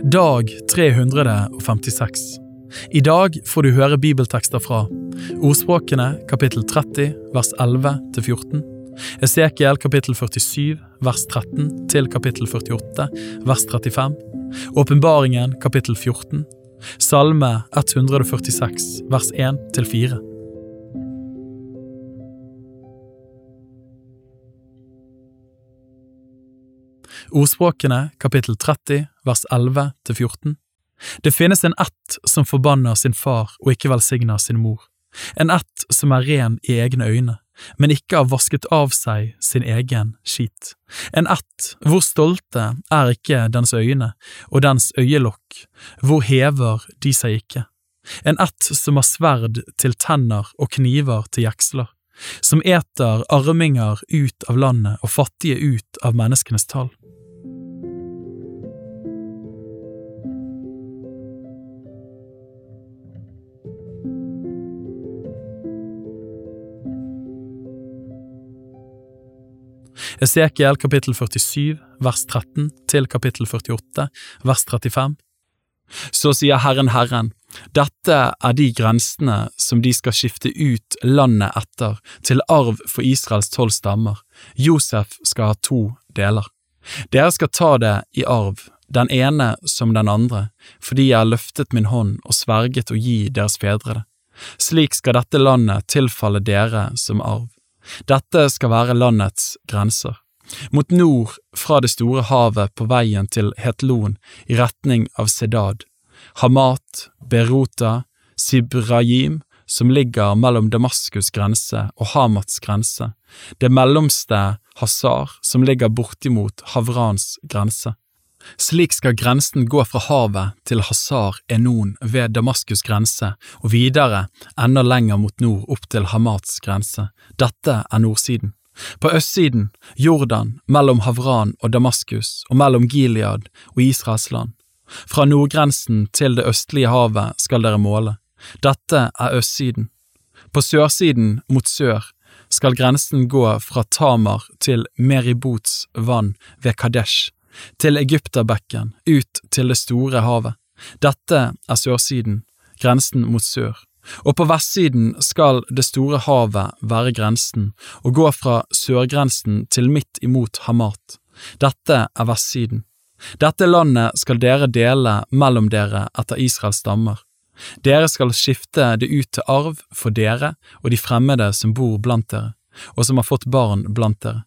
Dag 356. I dag får du høre bibeltekster fra Ordspråkene kapittel 30 vers 11 til 14, Esekiel kapittel 47 vers 13 til kapittel 48 vers 35, Åpenbaringen kapittel 14, Salme 146 vers 1 til 4. Ordspråkene kapittel 30 vers 11 til 14. Det finnes en ett som forbanner sin far og ikke velsigner sin mor, en ett som er ren i egne øyne, men ikke har vasket av seg sin egen skit, en ett hvor stolte er ikke dens øyne og dens øyelokk, hvor hever de seg ikke, en ett som har sverd til tenner og kniver til jeksler, som eter arminger ut av landet og fattige ut av menneskenes tall. Esekiel kapittel 47 vers 13 til kapittel 48 vers 35. Så sier Herren Herren, dette er de grensene som de skal skifte ut landet etter til arv for Israels tolv stammer. Josef skal ha to deler. Dere skal ta det i arv, den ene som den andre, fordi jeg har løftet min hånd og sverget å gi deres fedre det. Slik skal dette landet tilfalle dere som arv. Dette skal være landets grenser. Mot nord fra det store havet på veien til Hetlon i retning av Sedad, Hamat, Beruta, Sibrayim som ligger mellom Damaskus' grense og Hamats grense, det mellomste Hazar, som ligger bortimot Havrans grense. Slik skal grensen gå fra havet til Hazar Enon ved Damaskus' grense og videre enda lenger mot nord opp til Hamats grense. Dette er nordsiden. På østsiden Jordan, mellom Havran og Damaskus og mellom Gilead og Israels land. Fra nordgrensen til det østlige havet skal dere måle. Dette er østsiden. På sørsiden, mot sør, skal grensen gå fra Tamar til Meribots vann ved Kadesh, til Egypterbekken, ut til det store havet. Dette er sørsiden, grensen mot sør. Og på vestsiden skal det store havet være grensen, og gå fra sørgrensen til midt imot Hamat. Dette er vestsiden. Dette landet skal dere dele mellom dere etter Israels stammer. Dere skal skifte det ut til arv for dere og de fremmede som bor blant dere, og som har fått barn blant dere.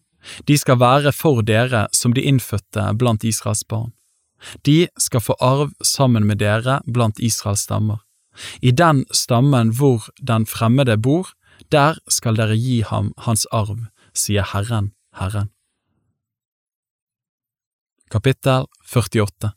De skal være for dere som de innfødte blant Israels barn. De skal få arv sammen med dere blant Israels stammer. I den stammen hvor den fremmede bor, der skal dere gi ham hans arv, sier Herren, Herren. Kapittel 48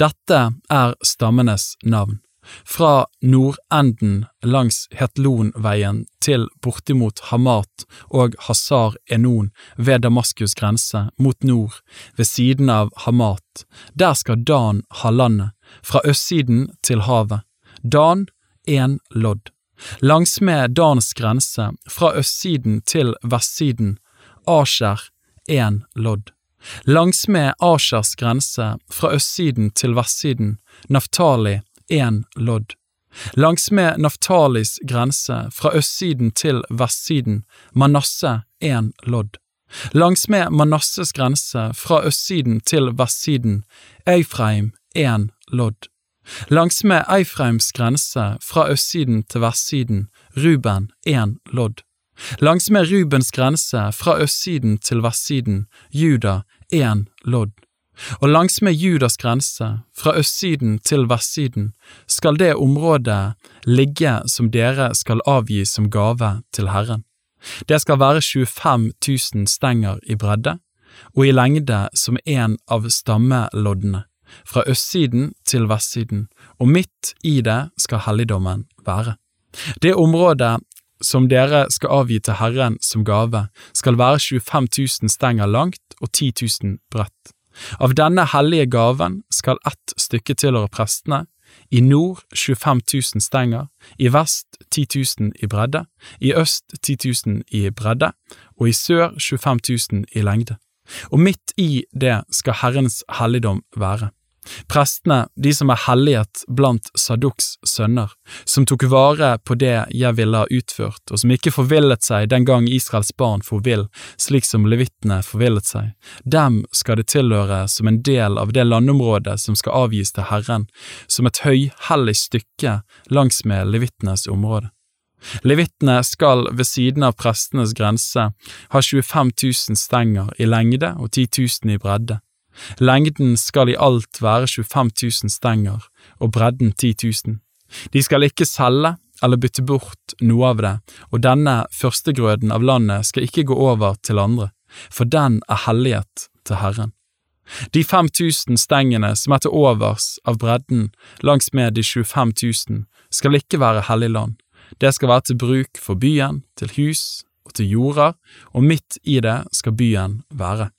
Dette er stammenes navn fra nordenden langs Hetlonveien til bortimot Hamat og Hazar Enon ved Damaskus' grense, mot nord, ved siden av Hamat. Der skal Dan ha landet, fra østsiden til havet. Dan én lodd. Langsmed Dans grense, fra østsiden til vestsiden, Asher én lodd. Langsmed Ashers grense, fra østsiden til vestsiden, Naftali én lodd. Langsmed Naftalis grense, fra østsiden til vestsiden, Manasseh én lodd. Langsmed Manasses grense, fra østsiden til vestsiden, Eifreim én lodd. Langsmed Eifreims grense, fra østsiden til vestsiden, Ruben én lodd. Langsmed Rubens grense, fra østsiden til vestsiden, Juda én lodd og langsmed Judas grense, fra østsiden til vestsiden, skal det området ligge som dere skal avgi som gave til Herren. Det skal være 25 000 stenger i bredde, og i lengde som en av stammeloddene, fra østsiden til vestsiden, og midt i det skal helligdommen være. Det området som dere skal avgi til Herren som gave, skal være 25 000 stenger langt og 10 000 bredt. Av denne hellige gaven skal ett stykke tilhøre prestene, i nord 25 000 stenger, i vest 10 000 i bredde, i øst 10 000 i bredde, og i sør 25 000 i lengde. Og midt i det skal Herrens helligdom være. Prestene, de som er helliget blant Sadduks sønner, som tok vare på det jeg ville ha utført, og som ikke forvillet seg den gang Israels barn forvill, slik som levittene forvillet seg, dem skal det tilhøre som en del av det landområdet som skal avgis til Herren, som et høyhellig stykke langsmed levittenes område. Levittene skal ved siden av prestenes grense ha 25 000 stenger i lengde og 10 000 i bredde. Lengden skal i alt være 25 000 stenger og bredden 10 000. De skal ikke selge eller bytte bort noe av det, og denne førstegrøden av landet skal ikke gå over til andre, for den er hellighet til Herren. De 5000 stengene som er til overs av bredden langs med de 25 000, skal ikke være hellig land. Det skal være til bruk for byen, til hus og til jorder, og midt i det skal byen være.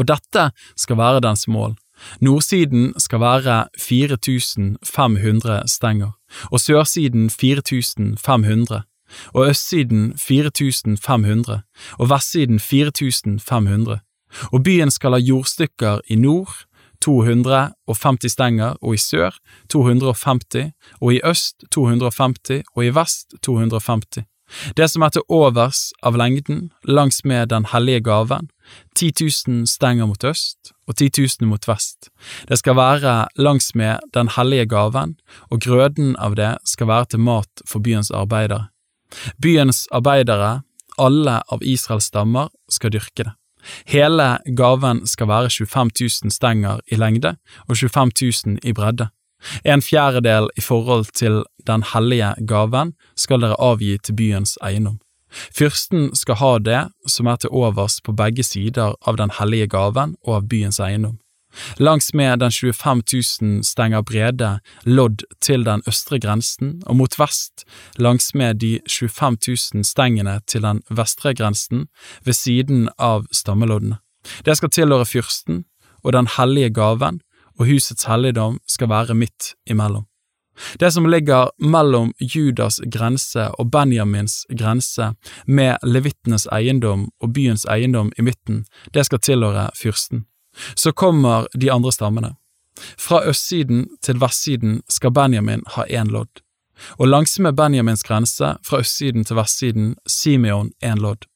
Og dette skal være dens mål. Nordsiden skal være 4500 stenger, og sørsiden 4500, og østsiden 4500, og vestsiden 4500, og byen skal ha jordstykker i nord, 250 stenger, og i sør 250, og i øst 250, og i vest 250. Det som er til overs av lengden langs med den hellige gaven, 10 000 stenger mot øst og 10 000 mot vest. Det skal være langs med den hellige gaven, og grøden av det skal være til mat for byens arbeidere. Byens arbeidere, alle av Israels stammer, skal dyrke det. Hele gaven skal være 25 000 stenger i lengde og 25 000 i bredde. En fjerdedel i forhold til den hellige gaven skal dere avgi til byens eiendom. Fyrsten skal ha det som er til overs på begge sider av den hellige gaven og av byens eiendom. Langs med den 25 000 stenger brede lodd til den østre grensen, og mot vest langs med de 25 000 stengene til den vestre grensen ved siden av stammeloddene. Det skal tilhøre fyrsten og den hellige gaven, og husets helligdom skal være midt imellom. Det som ligger mellom Judas grense og Benjamins grense, med levittenes eiendom og byens eiendom i midten, det skal tilhøre fyrsten. Så kommer de andre stammene. Fra østsiden til vestsiden skal Benjamin ha én lodd, og langsmed Benjamins grense, fra østsiden til vestsiden, Simeon én lodd,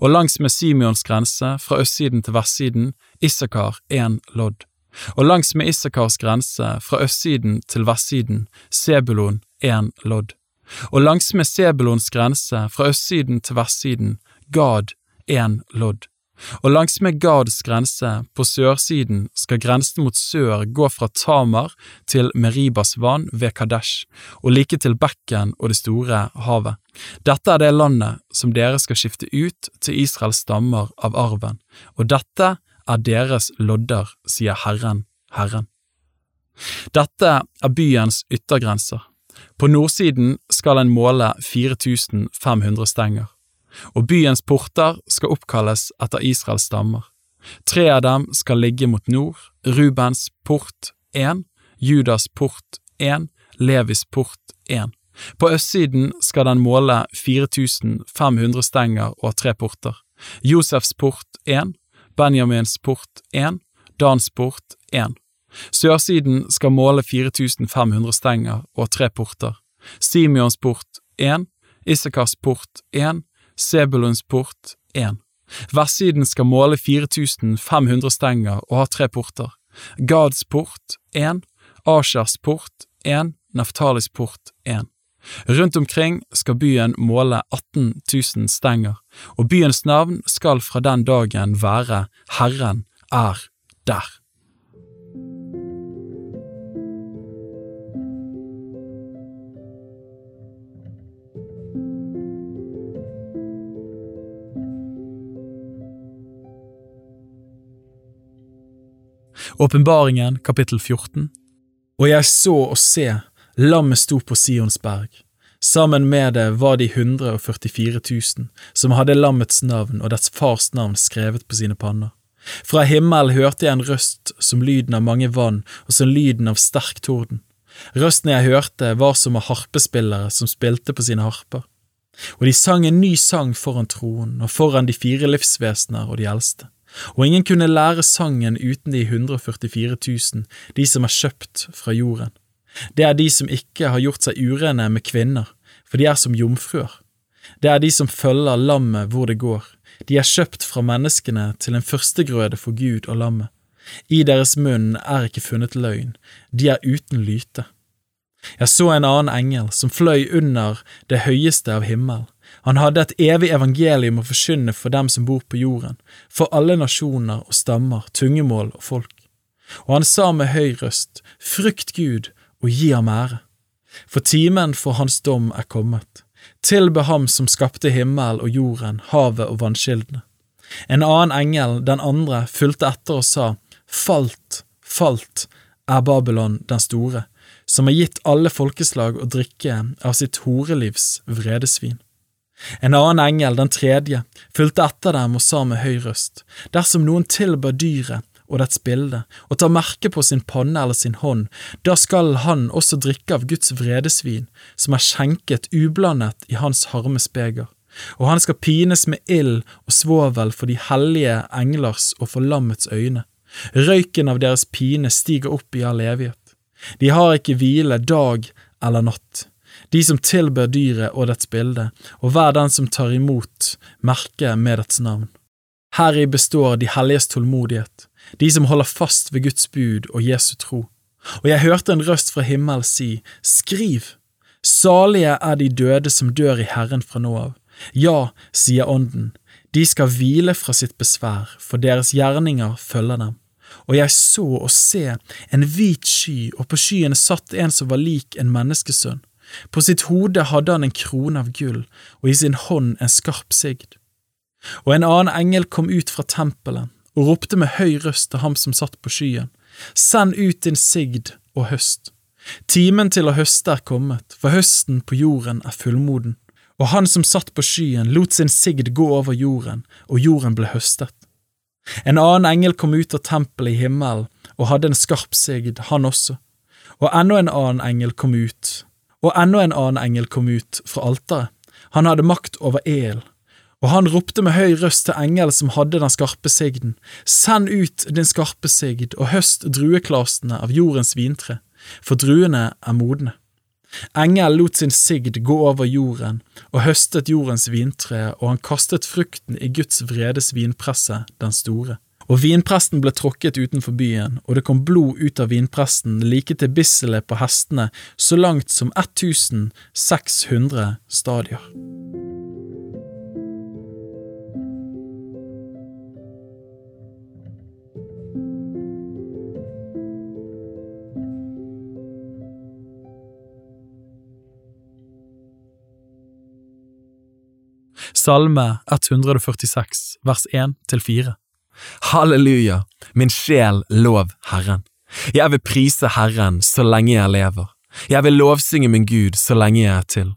og langsmed Simeons grense, fra østsiden til vestsiden, Issakar én lodd og langs med Issakars grense, fra østsiden til vestsiden, Sebulon én lodd, og langs med Sebulons grense, fra østsiden til vestsiden, Gad én lodd. Og langs med Gads grense, på sørsiden, skal grensen mot sør gå fra Tamar til Meribas vann ved Kadesh, og like til bekken og det store havet. Dette er det landet som dere skal skifte ut til Israels stammer av arven, og dette er deres lodder, sier Herren, Herren. Dette er byens yttergrenser. På nordsiden skal en måle 4500 stenger, og byens porter skal oppkalles etter Israels stammer. Tre av dem skal ligge mot nord, Rubens port 1, Judas port 1, Levis port 1. På østsiden skal den måle 4500 stenger og tre porter. Josefs port 1, Benjamins port 1, Dans port 1. Sørsiden skal måle 4500 stenger og tre porter. Simeons port 1, Issakars port 1, Sebulons port 1. Vestsiden skal måle 4500 stenger og ha tre porter. Gads port 1, Ashers port 1, Naftalis port 1. Rundt omkring skal byen måle 18 000 stenger, og byens navn skal fra den dagen være Herren er der. Åpenbaringen kapittel 14 Og jeg så og se Lammet sto på Sionsberg. Sammen med det var de 144 000 som hadde lammets navn og dets fars navn skrevet på sine panner. Fra himmelen hørte jeg en røst som lyden av mange vann og som lyden av sterk torden. Røsten jeg hørte var som av harpespillere som spilte på sine harper. Og de sang en ny sang foran troen og foran de fire livsvesener og de eldste. og ingen kunne lære sangen uten de 144 000, de som er kjøpt fra jorden. Det er de som ikke har gjort seg urene med kvinner, for de er som jomfruer. Det er de som følger lammet hvor det går, de er kjøpt fra menneskene til en førstegrøde for Gud og lammet. I deres munn er ikke funnet løgn, de er uten lyte. Jeg så en annen engel som fløy under det høyeste av himmel. Han hadde et evig evangelium å forkynne for dem som bor på jorden, for alle nasjoner og stammer, tungemål og folk. Og han sa med høy røst, Frykt Gud og gi ham ære, for timen for hans dom er kommet. Tilbe ham som skapte himmel og jorden, havet og vannkildene. En annen engel, den andre, fulgte etter og sa, Falt, falt er Babylon den store, som har gitt alle folkeslag å drikke av sitt horelivs vredesvin. En annen engel, den tredje, fulgte etter dem og sa med høy røst, dersom noen tilber dyret og dets bilde, og tar merke på sin panne eller sin hånd, da skal han også drikke av Guds vredesvin, som er skjenket ublandet i hans harmes beger, og han skal pines med ild og svovel for de hellige englers og for lammets øyne. Røyken av deres pine stiger opp i all evighet. De har ikke hvile dag eller natt de som tilber dyret og dets bilde, og hver den som tar imot merket med dets navn. Heri består de helliges tålmodighet, de som holder fast ved Guds bud og Jesu tro. Og jeg hørte en røst fra himmelen si, Skriv! Salige er de døde som dør i Herren fra nå av. Ja, sier Ånden, de skal hvile fra sitt besvær, for deres gjerninger følger dem. Og jeg så og se en hvit sky, og på skyen satt en som var lik en menneskesønn. På sitt hode hadde han en krone av gull, og i sin hånd en skarp sigd. Og en annen engel kom ut fra tempelet og ropte med høy røst til ham som satt på skyen, Send ut din sigd og høst. Timen til å høste er kommet, for høsten på jorden er fullmoden. Og han som satt på skyen, lot sin sigd gå over jorden, og jorden ble høstet. En annen engel kom ut av tempelet i himmelen og hadde en skarp sigd, han også. Og enda en annen engel kom ut og enda en annen engel kom ut fra alteret. Han hadde makt over el, og han ropte med høy røst til engelen som hadde den skarpe sigden, Send ut din skarpe sigd og høst drueklasene av jordens vintre, for druene er modne. Engelen lot sin sigd gå over jorden og høstet jordens vintre, og han kastet frukten i Guds vredes vinpresse, den store. Og vinpresten ble tråkket utenfor byen, og det kom blod ut av vinpresten like til bisselet på hestene, så langt som 1600 stadier. Salme 146, vers 1–4 Halleluja, min sjel lov Herren. Jeg vil prise Herren så lenge jeg lever. Jeg vil lovsynge min Gud så lenge jeg er til.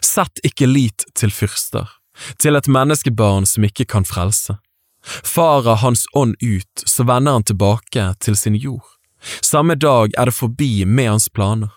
Sett ikke lit til fyrster, til et menneskebarn som ikke kan frelse. Farer hans ånd ut, så vender han tilbake til sin jord. Samme dag er det forbi med hans planer.